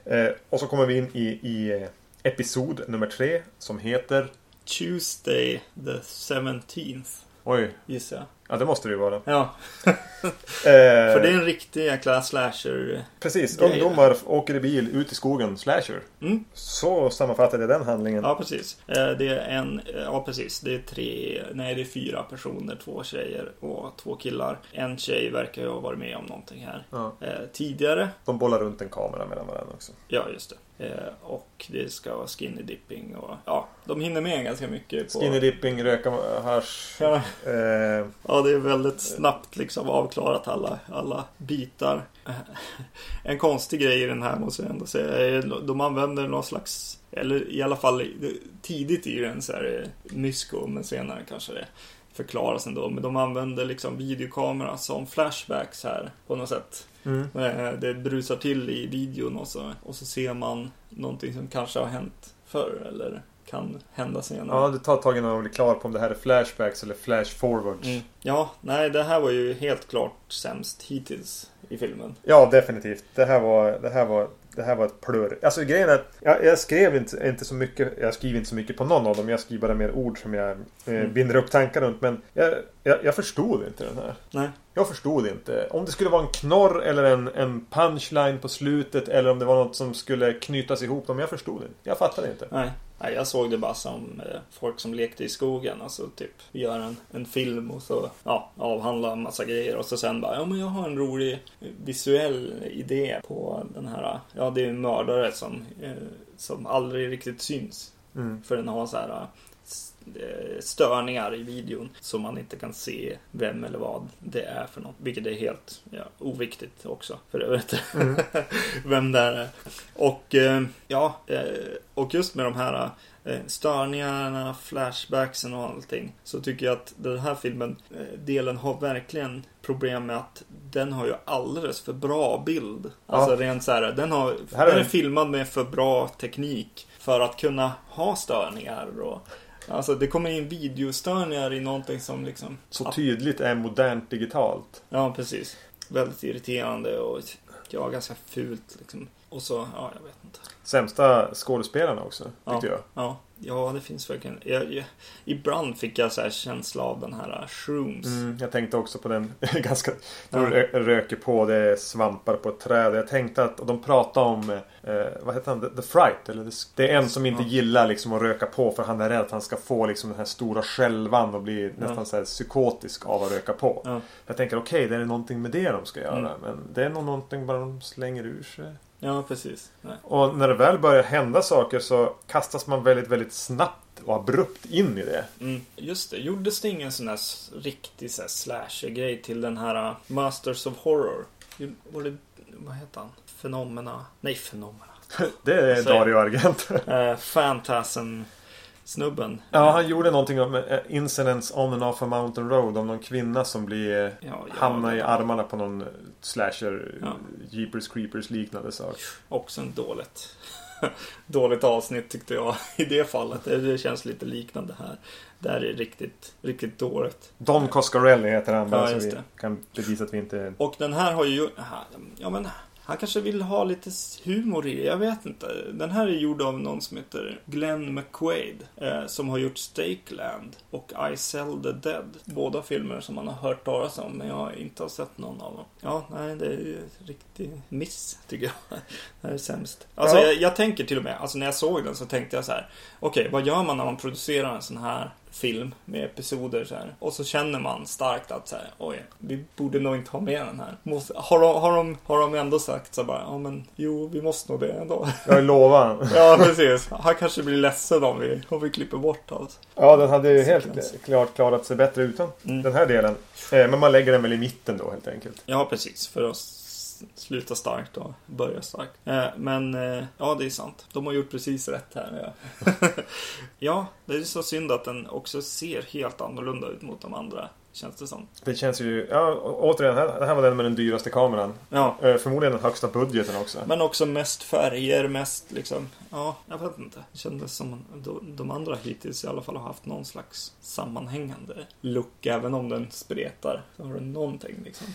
Eh, och så kommer vi in i, i eh, episod nummer tre som heter Tuesday the 17th Oj, gissar jag. ja det måste det ju vara. Ja, Eh, för det är en riktig jäkla slasher. Precis, ungdomar åker i bil ut i skogen, slasher. Mm. Så sammanfattade jag den handlingen. Ja, precis. Eh, Det är en, ja precis. Det är tre, nej det är fyra personer. Två tjejer och två killar. En tjej verkar ju ha varit med om någonting här Ja. eh, tidigare. De bollar runt en kamera mellan varandra också. Ja, just det. Eh, Och det ska vara skinny dipping och ja, de hinner med ganska mycket. På, Skinny dipping, röka hasch. Ja, Eh, ja, det är väldigt snabbt liksom avklarat alla, alla bitar. En konstig grej i den här måste jag ändå säga. är De använder någon slags, eller i alla fall tidigt i den så är det mysko, men senare kanske det förklaras ändå. Men de använder liksom videokamera som flashbacks här på något sätt. mm. Eh, Det brusar till i videon och så, och så ser man någonting som kanske har hänt förr eller kan hända senare. Ja, det tar ett tag innan man blir klar på om det här är flashbacks eller flash forwards. Mm. Ja, nej det här var ju helt klart sämst hittills i filmen. Ja, definitivt. Det här var, det här var, det här var ett plurr. Alltså grejen är att jag, jag skrev inte, inte så mycket. Jag skriver inte så mycket på någon av dem. Jag skriver bara mer ord som jag eh, Mm. binder upp tankar runt. Men jag, jag, jag förstod inte den här. Nej. Jag förstod inte. Om det skulle vara en knorr eller en, en punchline på slutet. Eller om det var något som skulle knytas ihop dem. Jag förstod inte. Jag fattade inte. Nej. Nej, jag såg det bara som eh, folk som lekte i skogen. Alltså typ gör en, en film och så ja, avhandlar en massa grejer. Och så sen bara, ja men jag har en rolig eh, visuell idé på den här. Ja, det är en mördare som, eh, som aldrig riktigt syns. Mm. För den har så här eh, eh, störningar i videon. Så man inte kan se vem eller vad det är för något. Vilket är helt ja, oviktigt också. För övrigt. Mm. vem det är. Och eh, ja, eh, och just med de här eh, störningarna, flashbacksen och allting. Så tycker jag att den här filmen, delen har verkligen problem med att den har ju alldeles för bra bild. Alltså rent så här, den, har, här är den är filmad med för bra teknik för att kunna ha störningar. Och, alltså det kommer in videostörningar i någonting som liksom... Så ja, tydligt är modernt digitalt. ja, precis. Väldigt irriterande och ja, ganska fult liksom. Och så, ja, jag vet inte. Sämsta skådespelarna också, tyckte Ja. jag. Ja, ja det finns verkligen. Jag, jag, ibland fick jag så här känsla av den här uh, shrooms. Mm, jag tänkte också på den ganska... Ja. De röker på, det är svampar på ett träd. Jag tänkte att och de pratar om... Eh, vad heter han? The, the Fright? Eller the, det är en som inte Ja. gillar liksom att röka på för han är rädd att han ska få liksom den här stora skälvan och bli nästan så här psykotisk av att röka på. Ja. Jag tänker okej, det är någonting med det de ska göra. Mm. Men det är nog någonting bara de slänger ur sig. Ja, precis. Nej. Och när det väl börjar hända saker så kastas man väldigt, väldigt snabbt och abrupt in i det. Mm, just det. Gjordes det ingen sån här riktig så här slasher-grej till den här uh, Masters of Horror? Var det, vad heter han? Fenomena? Nej, Fenomena. Det är Dario Argento. Uh, Fantasm-snubben. Ja, han gjorde någonting om eh, Incidents on and off a mountain road. Om någon kvinna som blir eh, Ja, ja, hamnar i armarna på någon slasher Ja. Jeepers Creepers liknande sak. Också en dåligt, dåligt avsnitt tyckte jag i det fallet. Det, det känns lite liknande här. Där är riktigt, riktigt dåligt. Don Coscarelli heter han Ja, så just vi det. kan bevisa att vi inte... Och den här har ju... Ja, men han kanske vill ha lite humor i det. Jag vet inte. Den här är gjord av någon som heter Glenn McQuaid. Eh, som har gjort Stakeland och I Sell the Dead. Båda filmer som man har hört talas om, men jag har inte har sett någon av dem. Ja, nej, det är ju riktig miss, tycker jag. Det här är sämst. Alltså, Ja. jag, jag tänker till och med, alltså när jag såg den så tänkte jag så här. Okej, vad gör man när man producerar en sån här film med episoder så här. Och så känner man starkt att så här, oj, vi borde nog inte ha med den här. Måste, har, de, har, de, har de ändå sagt så bara, ja men jo, vi måste nog det ändå. Jag lovar. ja, precis. Han kanske blir ledsen om vi, om vi klipper bort allt. Ja, den hade ju helt klart klarat sig bättre utan Mm. den här delen. Eh, Men man lägger den väl i mitten då helt enkelt. Ja, precis. För att s- s- slutar starkt och börjar starkt. Eh, men eh, ja, det är sant. De har gjort precis rätt här. Ja. det är så synd att den också ser helt annorlunda ut mot de andra. Känns det som. Det känns ju... Ja, återigen, här- det här var den med den dyraste kameran. Ja, Eh, Förmodligen den högsta budgeten också. men också mest färger, mest liksom. Ja, jag vet inte. Det kändes som de andra hittills i alla fall har haft någon slags sammanhängande look. Även om den spretar. Så har den någonting liksom.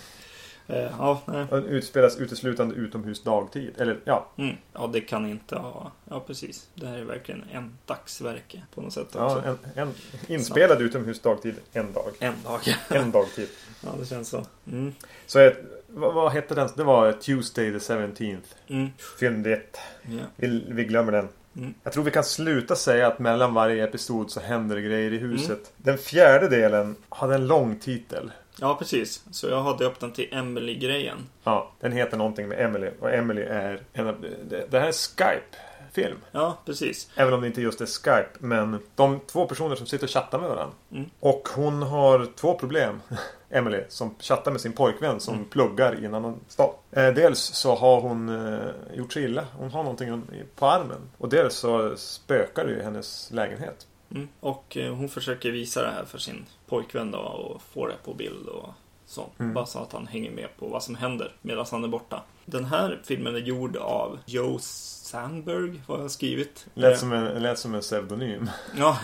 Eh, ja, nej. Den utspelas uteslutande utomhus dagtid. Eller ja, Mm. Ja, det kan inte ha... Ja, precis. Det här är verkligen en dagsverke på något sätt ja också. en, en, inspelad utomhus dagtid en dag. En dag. En dagtid. ja, det känns så. Mm. Så ett, vad, vad hette den? Det var Tuesday the 17th. Mm. 1. Ja. Vi, vi glömmer den. Mm. Jag tror vi kan sluta säga att mellan varje episod så händer det grejer i huset. Den fjärde delen hade en lång titel. Ja, precis. Så jag har döpt den till Emily-grejen. Ja, den heter någonting med Emily. Och Emily är en av... Det, det här är Skype-film. Ja, precis. Även om det inte just är Skype. Men de två personer som sitter och chattar med varandra. Mm. Och hon har två problem. Emily, som chattar med sin pojkvän som Mm. pluggar i en annan stad. Eh, dels så har hon eh, gjort sig illa. Hon har någonting på armen. Och dels så spökar det i hennes lägenhet. Mm. Och eh, hon försöker visa det här för sin pojkvän då och få det på bild och sånt. Mm. Bara så att han hänger med på vad som händer medan han är borta. Den här filmen är gjord av Joe Sandberg, vad jag har skrivit. Lät Eh, som en, lät som en pseudonym. Ja,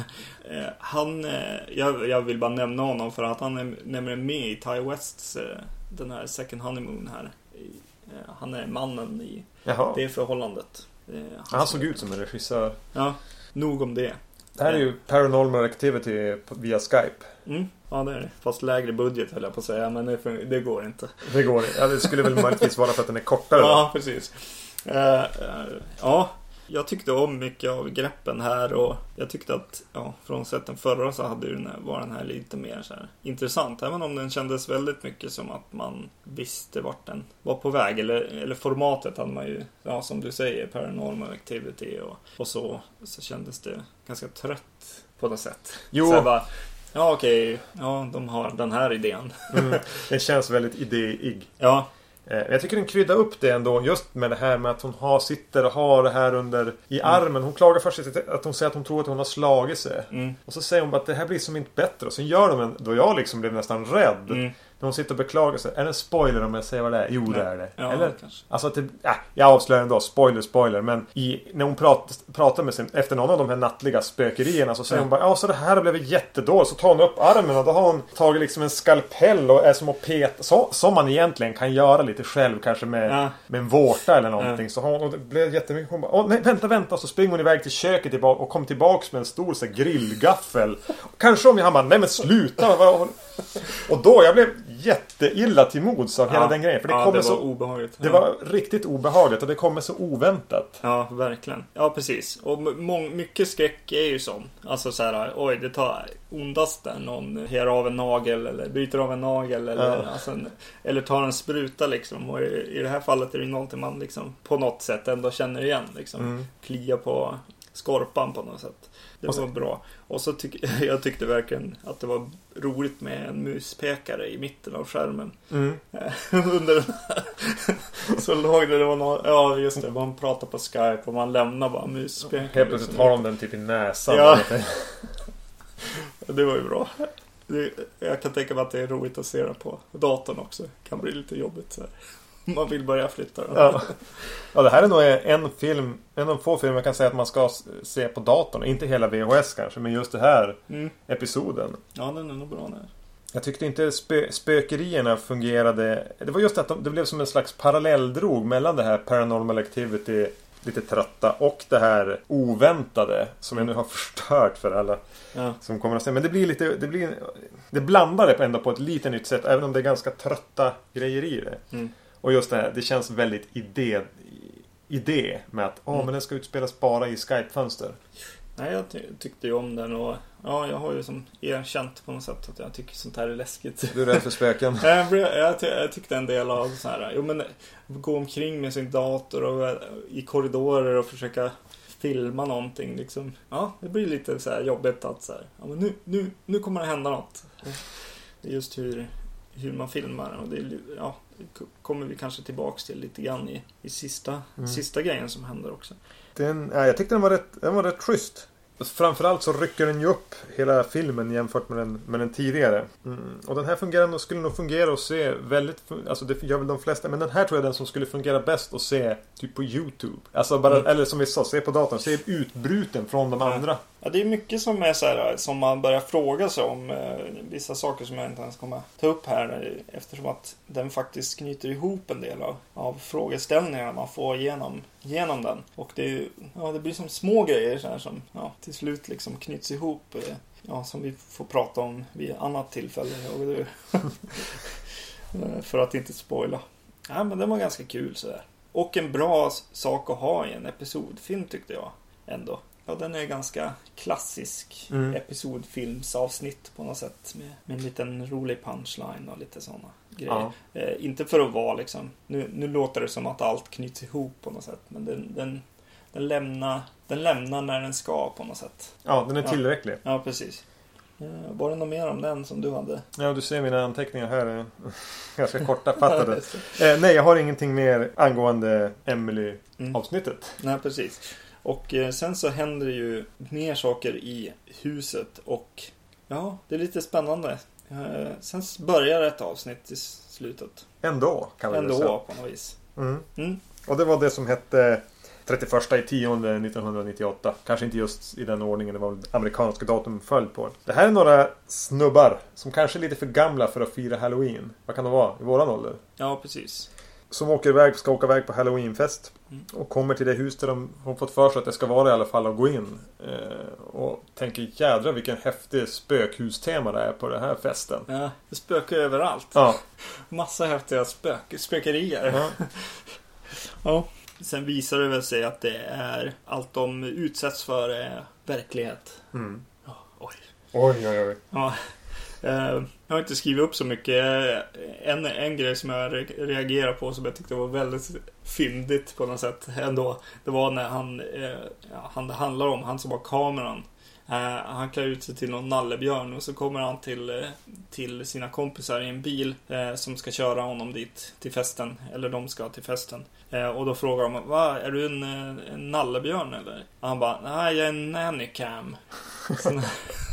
eh, han, eh, jag, jag vill bara nämna honom för att han är nämligen med i Ty Wests, den här Second Honeymoon här. Han är mannen i Jaha. det förhållandet. Han som- såg ut som en regissör. Ja, nog om det. Det här är ju Paranormal Activity via Skype. Mm, ja det är det. Fast lägre budget höll jag på att säga, men det, det går inte. Det går ja, Det skulle väl möjligtvis vara för att den är kortare. Ja, precis. Eh, eh, ja, jag tyckte om mycket av greppen här och jag tyckte att, ja, frånsett den förra så hade ju den här, var den här lite mer så här intressant. Även om den kändes väldigt mycket som att man visste vart den var på väg. Eller, eller formatet hade man ju, ja som du säger, Paranormal Activity och, och så, så kändes det ganska trött på något sätt. Jo. Ja okej, ja de har den här idén. Mm, den känns väldigt idéig. Ja, Jag tycker den kryddar upp det ändå just med det här med att hon har, sitter och har det här under i Mm. armen. Hon klagar först att hon säger att hon tror att hon har slagit sig. mm, Och så säger hon bara att det här blir som inte bättre. Och sen gör de en, då jag liksom blev nästan rädd. mm. När hon sitter och beklagar sig. Är det en spoiler om jag säger vad det är? Jo, det Nej. är det. Ja, Eller? kanske. Alltså det, äh, jag avslöjar ändå. Spoiler, spoiler. Men i, när hon prat, pratar med sin, efter någon av de här nattliga spökerierna så säger Ja. hon bara Ja, så det här blivit jättedåligt. Så tar hon upp armen och då har hon tagit liksom en skalpell och är som att peta. Så, som man egentligen kan göra lite själv kanske med, Ja. med en vårta eller någonting. Så hon, och det blev jättemycket. Hon bara Åh, nej, vänta, vänta. Så springer hon iväg till köket och kommer tillbaks med en stor så här, grillgaffel. Kanske om jag han bara Nej men sluta. Och då, jag blev jätteilla till mods av hela Ja. den grejen. För det ja, kommer det så obehagligt. det var riktigt obehagligt och det kommer så oväntat. Ja, verkligen. Ja, precis. Och mång- mycket skräck är ju sån. Alltså så här, oj, det tar ondast där någon ger av en nagel eller bryter av en nagel eller, Ja. alltså eller tar en spruta liksom. Och i, i det här fallet är det någonting man liksom på något sätt ändå känner igen liksom. Mm. Klia på skorpan på något sätt. Det Och så- var bra. Och så tyck, jag tyckte verkligen att det var roligt med en muspekare i mitten av skärmen. Mm. Under den här. Så låg det, det var någon, ja just det, man pratar på Skype och man lämnar bara musspekaren. Helt plötsligt har de den typ i näsan. Ja. Det var ju bra. Det, jag kan tänka mig att det är roligt att se det på datorn också. Det kan bli lite jobbigt så här. Man vill börja flytta den. Ja. ja, det här är nog en film, en av få filmer jag kan säga att man ska se på datorn. Inte hela VHS kanske, men just det här Mm. episoden. Ja, den är nog bra där. Jag tyckte inte spö spökerierna fungerade. Det var just att de, det blev som en slags parallelldrog mellan det här Paranormal Activity lite trötta och det här oväntade som jag nu har förstört för alla Ja. som kommer att se. Men det blir lite, det blir Det blandar det ändå på ett lite nytt sätt även om det är ganska trötta grejer i det. Mm. Och just det här, det känns väldigt idé Idé med att åh Mm. men den ska utspelas bara i Skype-fönster. Nej, jag ty tyckte ju om den och ja, jag har ju som erkänt på något sätt att jag tycker sånt här är läskigt. Du är rädd för spöken? Jag, tyckte en del av så här, jo men gå omkring med sin dator och eh, i korridorer och försöka filma någonting liksom. Ja, det blir lite så här jobbigt att så här, ja men nu, nu, nu kommer det hända något. Just hur hur man filmar. Och det, är ja, det kommer vi kanske tillbaks till lite grann i, i sista, Mm. sista grejen som händer också. Den, ja, jag tyckte den var rätt, den var rätt schysst. Framförallt så rycker den ju upp hela filmen jämfört med den, med den tidigare. Mm. Och den här fungerar skulle nog fungera och se väldigt... Alltså det gör väl de flesta. Men den här tror jag är den som skulle fungera bäst att se typ på YouTube. Alltså bara, Mm. eller som vi sa, se på datorn. Se utbruten från de andra. Ja, det är mycket som är så här, som man börjar fråga sig om. Eh, vissa saker som jag inte ens kommer ta upp här. Eftersom att den faktiskt knyter ihop en del av, av frågeställningarna man får genom, genom den. Och det, är ja, det blir som små grejer så här, som ja, till slut liksom knyts ihop. eh, Ja, som vi får prata om vid ett annat tillfälle. jag och du. För att inte spoila. Ja, men den var ganska kul sådär. Och en bra sak att ha i en episodfilm tyckte jag ändå. Ja, den är ganska klassisk Mm. episodfilmsavsnitt på något sätt. Med, med en liten rolig punchline och lite sådana grejer. Ja. Eh, inte för att vara liksom, nu, nu låter det som att allt knyts ihop på något sätt. Men den, den, den, lämnar, den lämnar när den ska på något sätt. Ja, den är Ja. tillräcklig. Ja, precis. Eh, var det något mer om den som du hade? Ja, du ser mina anteckningar här. är Ganska kortfattade. Just det. eh, nej, jag har ingenting mer angående Emily-avsnittet. Mm. Nej, precis. Och eh, sen så händer det ju mer saker i huset och ja, det är lite spännande. Eh, sen börjar ett avsnitt i slutet. Ändå, kan vi Ändå säga. på något vis. Mm. Mm. Och det var det som hette 31 i 10 1998. Kanske inte just i den ordningen, det var amerikanska datum föll på. Det här är några snubbar som kanske är lite för gamla för att fira Halloween. Vad kan de vara? I våran ålder? Ja, precis. Som åker iväg, ska åka iväg på Halloweenfest. Och kommer till det hus där de har fått för sig att det ska vara i alla fall och gå in. Eh, och tänker jädra vilken häftig spökhustema det är på den här festen. Ja, det spökar överallt. Ja. Massa häftiga spök spökerier. ja. Ja. Sen visar det väl sig att det är allt de utsätts för är verklighet. Mm. Ja, oj. Oj, oj, oj. Ja. Eh, Jag har inte skrivit upp så mycket. En, en grej som jag re- reagerar på som jag tyckte var väldigt fyndigt på något sätt ändå. Det var när han, eh, han det handlar om, han som har kameran. Eh, Han klär ut sig till någon nallebjörn och så kommer han till, eh, till sina kompisar i en bil eh, som ska köra honom dit till festen. Eller de ska till festen. Eh, Och då frågar de, Va, är du en, eh, en nallebjörn eller? Och han bara, nej jag är en nannycam.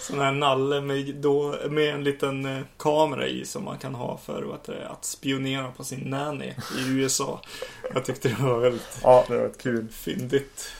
Sån här nalle med, då, med en liten eh, kamera i som man kan ha för det, att spionera på sin nanny i USA. Jag tyckte det var väldigt Ja, det var ett kul. fyndigt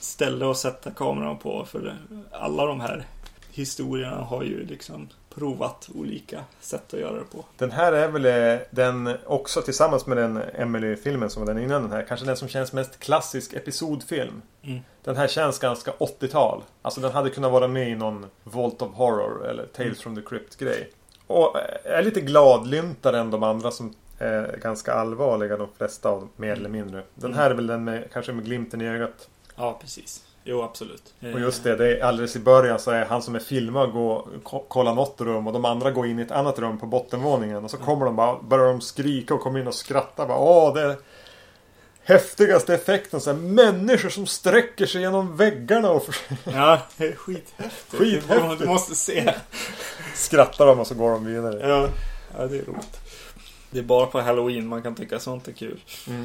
ställe att sätta kameran på. För alla de här historierna har ju liksom provat olika sätt att göra det på. Den här är väl eh, den också tillsammans med den Emily-filmen som var den innan den här. Kanske den som känns mest klassisk episodfilm. Mm. Den här känns ganska 80-tal. Alltså den hade kunnat vara med i någon Vault of Horror eller Tales Mm. from the Crypt-grej. Och eh, är lite gladlyntare än de andra som är ganska allvarliga, de flesta av dem, mer eller mindre. Den här är väl den med, kanske med glimten i ögat. Ja, precis. Jo, absolut. Och just det, det är alldeles i början så är han som är filmad gå ko- kolla något rum och de andra går in i ett annat rum på bottenvåningen. Och så kommer de bara, börjar de skrika och kommer in och skratta. Bara, Åh, det är häftigaste effekten. Så här, människor som sträcker sig genom väggarna och Ja, det är skithäftigt. Skithäftigt. Du måste se. skrattar de och så går de vidare. Ja, ja, det är roligt. Det är bara på Halloween man kan tycka sånt är kul. Mm.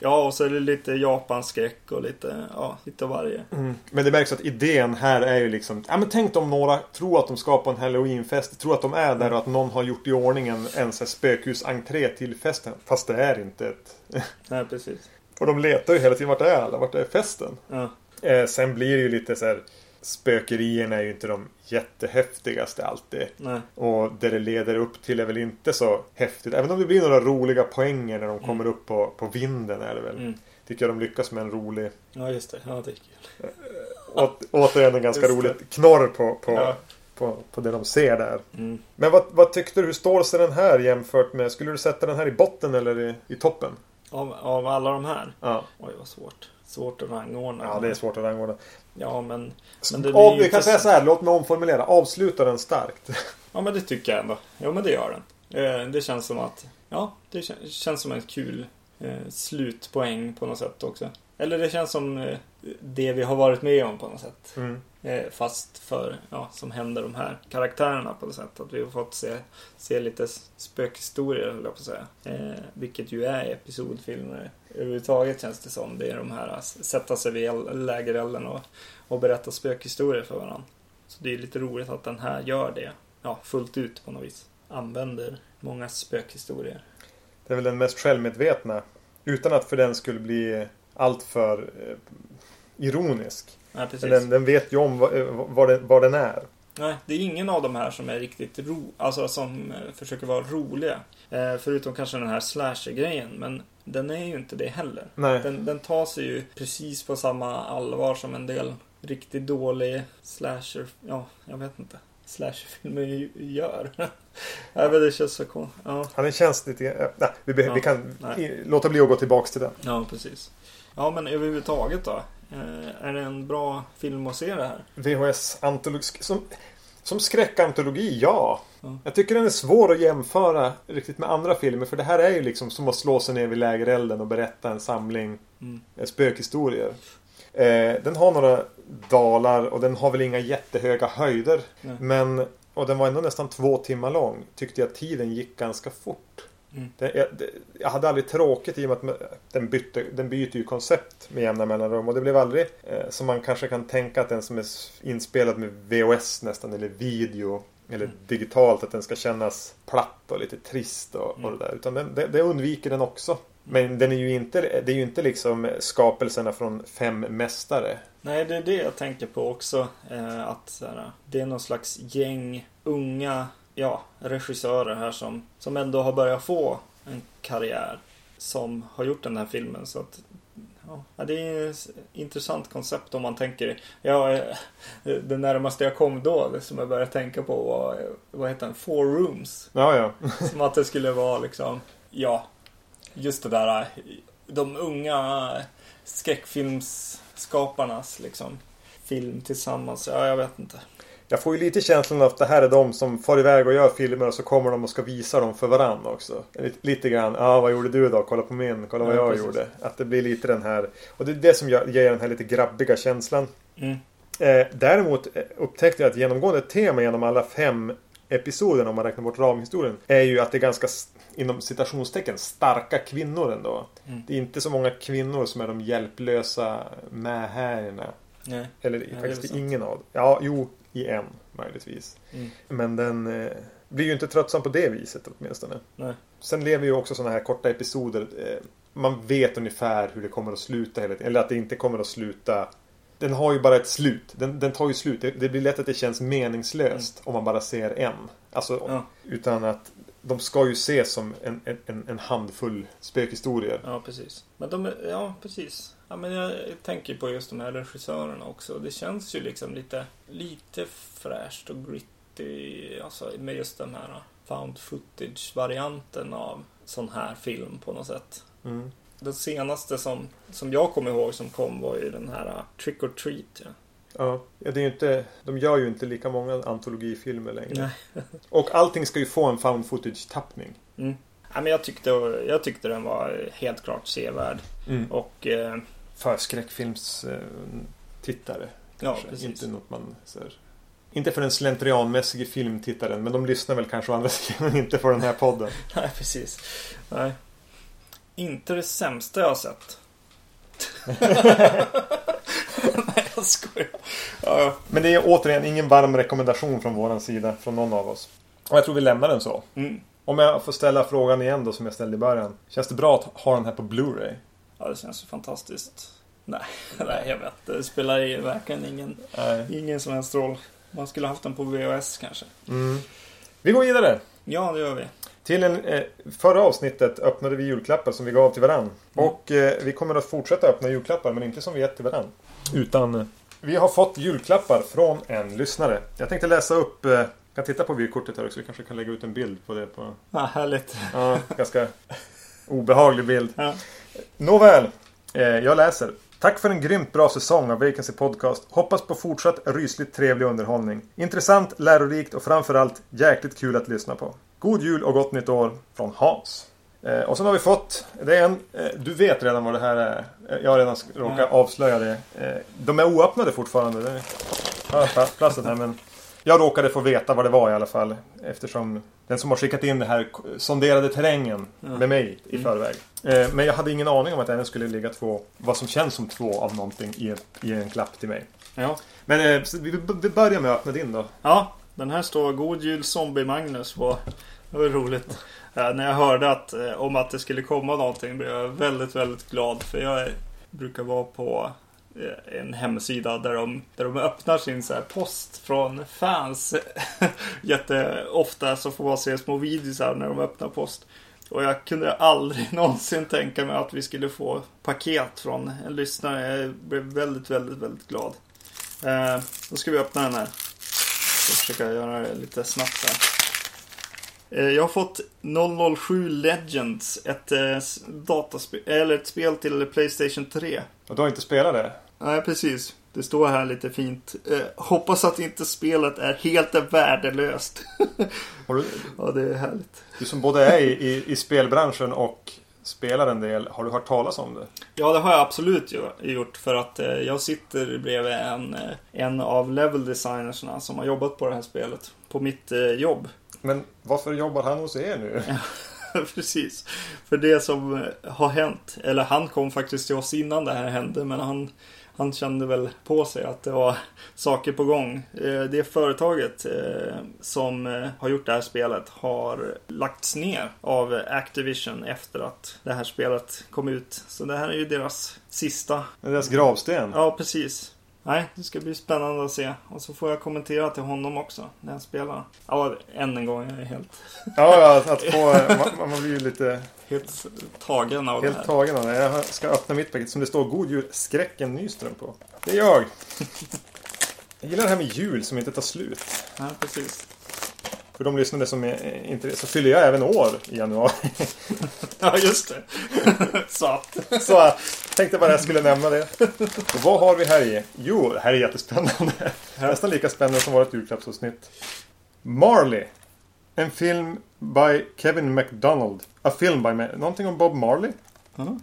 Ja, och så är det lite japanskräck och lite, ja, lite av varje. Mm. Men det märks att idén här är ju liksom Ja men tänk om några tror att de ska på en halloweenfest Tror att de är där och att någon har gjort i ordning en, en spökhusentré till festen Fast det är inte ett Nej, precis. Och de letar ju hela tiden vart är alla? Vart är festen? Ja, Eh, sen blir det ju lite så här Spökerierna är ju inte de jättehäftigaste alltid nej. Och det det leder upp till är väl inte så häftigt Även om det blir några roliga poänger när de kommer upp på, på vinden är det väl Mm. Tycker jag de lyckas med en rolig Ja, just det. Ja, det är kul. Å, återigen en ganska roligt knorr på, på, Ja. på, på det de ser där. Mm. Men vad, vad tyckte du? Hur står sig den här jämfört med... Skulle du sätta den här i botten eller i, i toppen? Av, av alla de här? Ja. Oj, vad svårt. Svårt att rangordna. ja, det är svårt att rangordna. Ja, men... men det Av, vi kan säga så- här, låt mig omformulera. Avsluta den starkt. Ja, men det tycker jag ändå. Ja, men det gör den. Eh, det känns som att... Ja, det kän- känns som en kul eh, slutpoäng på något sätt också. Eller det känns som eh, det vi har varit med om på något sätt. Mm. Fast för, ja, som händer de här karaktärerna på något sätt. Att vi har fått se, se lite spökhistorier, höll jag på att säga. Eh, vilket ju är episodfilmer överhuvudtaget känns det som. Det är de här att sätta sig vid lägerelden och, och berätta spökhistorier för varandra. Så det är lite roligt att den här gör det. Ja, fullt ut på något vis. Använder många spökhistorier. Det är väl den mest självmedvetna. Utan att för den skulle bli alltför eh, ironisk. Ja, precis. Den, den vet ju om vad, eh, den, vad den är. Nej, det är ingen av de här som är riktigt ro, alltså som eh, försöker vara roliga. Eh, förutom kanske den här slasher-grejen, men den är ju inte det heller. Nej. Den, den tar sig ju precis på samma allvar som en del riktigt dålig slasher, ja, jag vet inte. Slasherfilmer gör. Nej, men det känns så konstigt. Ja. Ja, den känns lite... eh, Nej, vi, be- Ja, vi kan nej. låta bli att gå tillbaks till den. ja, precis. Ja, men överhuvudtaget då? Eh, är det en bra film att se det här? VHS-antologi. Som, som skräckantologi, ja. Ja. Jag tycker den är svår att jämföra riktigt med andra filmer. För det här är ju liksom som att slå sig ner vid lägerelden och berätta en samling Mm. eh, spökhistorier. Eh, den har några dalar och den har väl inga jättehöga höjder. Nej. Men, och den var ändå nästan två timmar lång. Tyckte jag tiden gick ganska fort. Mm. Det, jag, det, jag hade aldrig tråkigt i och med att den, bytte, den byter ju koncept med jämna mellanrum. Och det blev aldrig eh, som man kanske kan tänka att den som är inspelad med VHS nästan eller video eller Mm. digitalt att den ska kännas platt och lite trist och, och Mm. det där. Utan den, det, det undviker den också. Men den är ju inte, det är ju inte liksom skapelserna från fem mästare. Nej, det är det jag tänker på också. Eh, att här, det är någon slags gäng unga ja, regissörer här som, som ändå har börjat få en karriär. Som har gjort den här filmen. Så att, ja, det är ett intressant koncept om man tänker. Ja, eh, det närmaste jag kom då, som jag började tänka på var, vad heter den? Four Rooms. Ja, ja. Som att det skulle vara liksom, ja, just det där, de unga skräckfilmsskaparnas liksom film tillsammans. Ja, jag vet inte. Jag får ju lite känslan av att det här är de som far iväg och gör filmer och så kommer de och ska visa dem för varandra också. Lite, lite grann, ja vad gjorde du då? Kolla på min, kolla vad Ja, jag precis. gjorde. Att det blir lite den här, och det är det som ger den här lite grabbiga känslan. Mm. Eh, däremot eh, upptäckte jag att genomgående tema genom alla fem episoderna om man räknar bort ramhistorien är ju att det är ganska inom citationstecken starka kvinnor ändå. Mm. Det är inte så många kvinnor som är de hjälplösa mähärerna. Nej. Eller är faktiskt ingen av Ja, jo, i en möjligtvis. Mm. Men den eh, blir ju inte tröttsam på det viset åtminstone. Nej. Sen lever ju också sådana här korta episoder. Eh, man vet ungefär hur det kommer att sluta hela tiden. Eller att det inte kommer att sluta. Den har ju bara ett slut. Den, den tar ju slut. Det, det blir lätt att det känns meningslöst om man bara ser en. Alltså, Mm. Ja. utan att de ska ju ses som en, en, en handfull spökhistorier. Ja, precis. Men de ja, precis. Ja, men jag tänker på just de här regissörerna också. Det känns ju liksom lite, lite fräscht och gritty. Alltså med just den här found footage-varianten av sån här film på något sätt. Mm. Den senaste som, som jag kommer ihåg som kom var ju den här Trick or Treat. Ja. Ja, det är inte, de gör ju inte lika många antologifilmer längre. Nej. Och allting ska ju få en found footage-tappning. Mm. Ja, men jag, tyckte, jag tyckte den var helt klart sevärd. Och eh, För skräckfilmstittare. ja, precis. Inte något man här, Inte för den slentrianmässige filmtittaren. Men de lyssnar väl kanske å andra sidan inte på den här podden. Nej, precis. Nej. Inte det sämsta jag har sett. Jag skojar. Ja, ja. Men det är återigen ingen varm rekommendation från våran sida. Från någon av oss. Och jag tror vi lämnar den så. Mm. Om jag får ställa frågan igen då som jag ställde i början. Känns det bra att ha den här på Blu-ray? ja, det känns ju fantastiskt. Nej, nej, jag vet. Det spelar ju verkligen ingen, Nej. ingen som helst roll. Man skulle haft den på VHS kanske. Mm. Vi går vidare. Ja, det gör vi. Till en, eh, förra avsnittet öppnade vi julklappar som vi gav till varann. Mm. Och eh, vi kommer att fortsätta öppna julklappar men inte som vi gett till varann. Utan eh, vi har fått julklappar från en lyssnare. Jag tänkte läsa upp, eh, kan titta på vykortet här också. Vi kanske kan lägga ut en bild på det. På, Ja, härligt. ja, ganska obehaglig bild. Ja. Nåväl, eh, jag läser. Tack för en grymt bra säsong av Vacancy Podcast. Hoppas på fortsatt rysligt trevlig underhållning. Intressant, lärorikt och framförallt jäkligt kul att lyssna på. God jul och gott nytt år från Hans. Eh, och sen har vi fått, det är en, du vet redan vad det här är. Eh, Jag har redan råkat Ja. avslöja det. Eh, de är oöppnade fortfarande. Det, pla- plastret här men jag råkade få veta vad det var i alla fall. Eftersom den som har skickat in det här sonderade terrängen med mig i förväg. Eh, Men jag hade ingen aning om att det även skulle ligga två, vad som känns som två av någonting i, ett, i en klapp till mig. Ja. Men vi, börjar med att öppna din då. Ja, den här står God Jul Zombie-Magnus på. Det var roligt. Eh, när jag hörde att, eh, om att det skulle komma någonting blev jag väldigt, väldigt glad. För jag brukar vara på eh, en hemsida där de, där de öppnar sin så här post från fans. Jätteofta så får man se små videos här när de öppnar post. Och jag kunde aldrig någonsin tänka mig att vi skulle få paket från en lyssnare. Jag blev väldigt, väldigt, väldigt glad. Eh, då ska vi öppna den här. Jag ska försöka göra det lite snabbt här. Eh, Jag har fått 007 Legends, ett eh, dataspel, eller ett spel till Playstation 3. Och du har inte spelat det? Nej, precis. Det står här lite fint. Eh, hoppas att inte spelet är helt värdelöst. Har du, ja, det är härligt. du som både är i, i, i spelbranschen och spelar en del, har du hört talas om det? Ja, det har jag absolut gjort. För att eh, jag sitter bredvid en, eh, en av level designersna som har jobbat på det här spelet. På mitt eh, jobb. Men varför jobbar han hos er nu? Precis. För det som eh, har hänt, eller han kom faktiskt till oss innan det här hände, men han, han kände väl på sig att det var saker på gång. Eh, Det företaget eh, som har gjort det här spelet har lagts ner av Activision efter att det här spelet kom ut. Så det här är ju deras sista. Deras gravsten. Ja, precis. Nej, det ska bli spännande att se. Och så får jag kommentera till honom också när jag spelar. Ja, än en gång. Jag är helt, Ja, ja att få, man, man blir ju lite helt tagen av det här. helt tagen av det. Jag ska öppna mitt paket som det står God Jul Skräcken Nyström på. Det är jag! Jag gillar det här med jul som inte tar slut. Ja, precis. För de lyssnare som är inte så fyller jag även år i januari. Ja, just det. Så att. Så tänkte bara jag skulle nämna det. Och vad har vi här i? Jo, det här är jättespännande. Nästan lika spännande som vårt julklappsavsnitt. Marley. En film by Kevin MacDonald. A film by... Ma- Någonting om Bob Marley? Ja,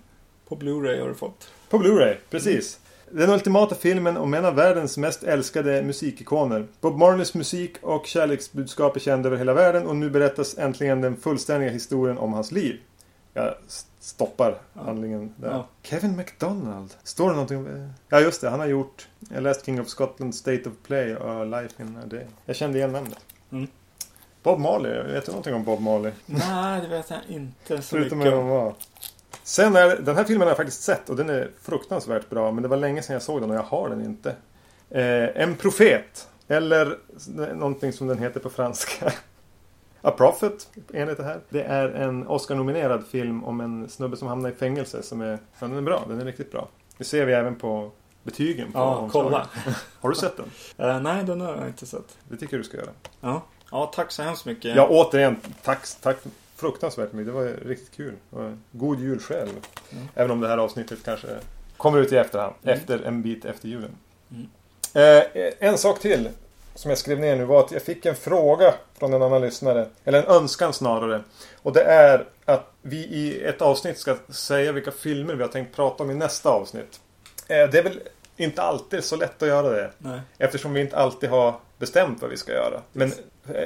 På Blu-ray har du fått. På Blu-ray, precis. Den ultimata filmen om en av världens mest älskade musikikoner. Bob Marleys musik och kärleksbudskap är kända över hela världen och nu berättas äntligen den fullständiga historien om hans liv. Jag stoppar handlingen där. Ja. Kevin MacDonald. Står det någonting om... Ja just det, han har gjort jag läste King of Scotland State of Play och Life in a Day. Jag kände igen namnet. Mm. Bob Marley, vet du någonting om Bob Marley? Nej, det vet jag inte så Förutom mycket om. var. Sen är den här filmen har jag faktiskt sett och den är fruktansvärt bra. Men det var länge sedan jag såg den och jag har den inte. Eh, en profet. Eller någonting som den heter på franska. A Prophet, enligt det här. Det är en Oscar-nominerad film om en snubbe som hamnar i fängelse. Som är, den är bra, den är riktigt bra. Det ser vi även på betygen på Ja, kolla. Har du sett den? Eh, nej, den har jag inte sett. Det tycker du ska göra. Ja, ja tack så hemskt mycket. Ja, återigen, tack, tack fruktansvärt mycket. Det var riktigt kul. God jul själv. Mm. Även om det här avsnittet kanske kommer ut i efterhand. Efter en bit efter julen. Mm. Eh, en sak till som jag skrev ner nu var att jag fick en fråga från en annan lyssnare. Eller en önskan snarare. Och det är att vi i ett avsnitt ska säga vilka filmer vi har tänkt prata om i nästa avsnitt. Eh, det är väl inte alltid så lätt att göra det. Nej. Eftersom vi inte alltid har bestämt vad vi ska göra. Men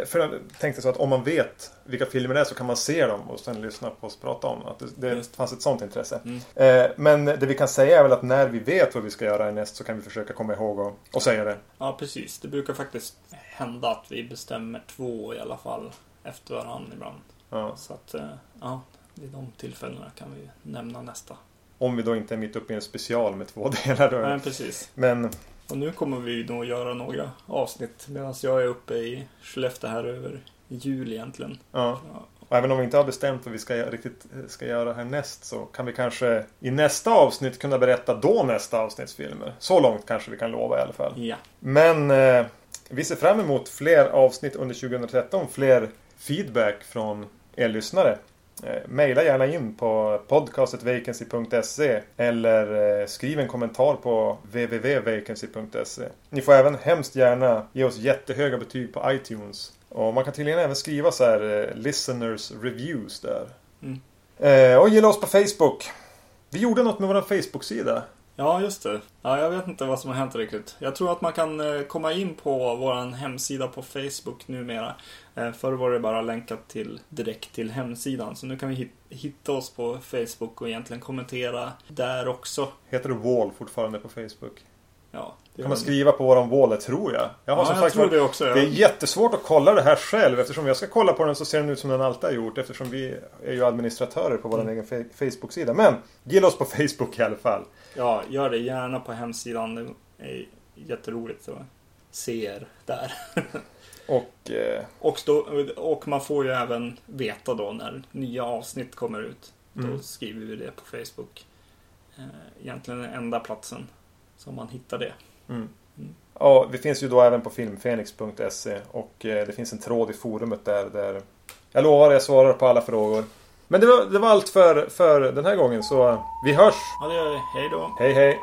för jag tänkte så att om man vet vilka filmer det är så kan man se dem och sen lyssna på oss prata om att det, det fanns ett sånt intresse. Mm. Eh, men det vi kan säga är väl att när vi vet vad vi ska göra härnäst så kan vi försöka komma ihåg och, och säga det. Ja, precis. Det brukar faktiskt hända att vi bestämmer två i alla fall efter varandra ibland. Ja. Så att, eh, ja, vid de tillfällena kan vi nämna nästa. Om vi då inte är mitt uppe i en special med två delar. Då. Nej, precis. Men Och nu kommer vi nog göra några avsnitt medan jag är uppe i Skellefteå här över jul egentligen. ja. Och även om vi inte har bestämt vad vi ska, riktigt eh, ska göra härnäst så kan vi kanske i nästa avsnitt kunna berätta då nästa avsnittsfilmer. Så långt kanske vi kan lova i alla fall. ja. Men eh, vi ser fram emot fler avsnitt under 2013. Fler feedback från er lyssnare. Eh, maila gärna in på podcastetvacancy.se eller eh, skriv en kommentar på www.vacancy.se. Ni får även hemskt gärna ge oss jättehöga betyg på iTunes. Och man kan tydligen även skriva så här eh, listeners reviews där. Mm. Och gilla oss på Facebook. Vi gjorde något med vår Facebook-sida. Ja, just det. Ja, jag vet inte vad som har hänt riktigt. Jag tror att man kan komma in på vår hemsida på Facebook numera. Eh, förr var det bara länkat till, direkt till hemsidan. Så nu kan vi hitta oss på Facebook och egentligen kommentera där också. Heter du Wall fortfarande på Facebook? Ja. Det kan man skriva på våran wall, det tror jag. Jag har ja, som jag sagt tror det också. Ja. Det är jättesvårt att kolla det här själv. Eftersom jag ska kolla på den så ser den ut som den alltid har gjort. Eftersom vi är ju administratörer på vår mm. egen Facebook-sida. Men gilla oss på Facebook i alla fall. Ja, gör det gärna på hemsidan. Det är jätteroligt att se er där. och, eh... och, stå, och man får ju även veta då när nya avsnitt kommer ut. Då mm. skriver vi det på Facebook. Eh, egentligen den enda platsen som man hittar det. Mm. Mm. Ja, vi finns ju då även på filmfenix.se och eh, det finns en tråd i forumet där, där jag lovar jag svarar på alla frågor. Men det var, det var allt för, för den här gången så vi hörs! Ja det gör vi. Hej då! Hej hej!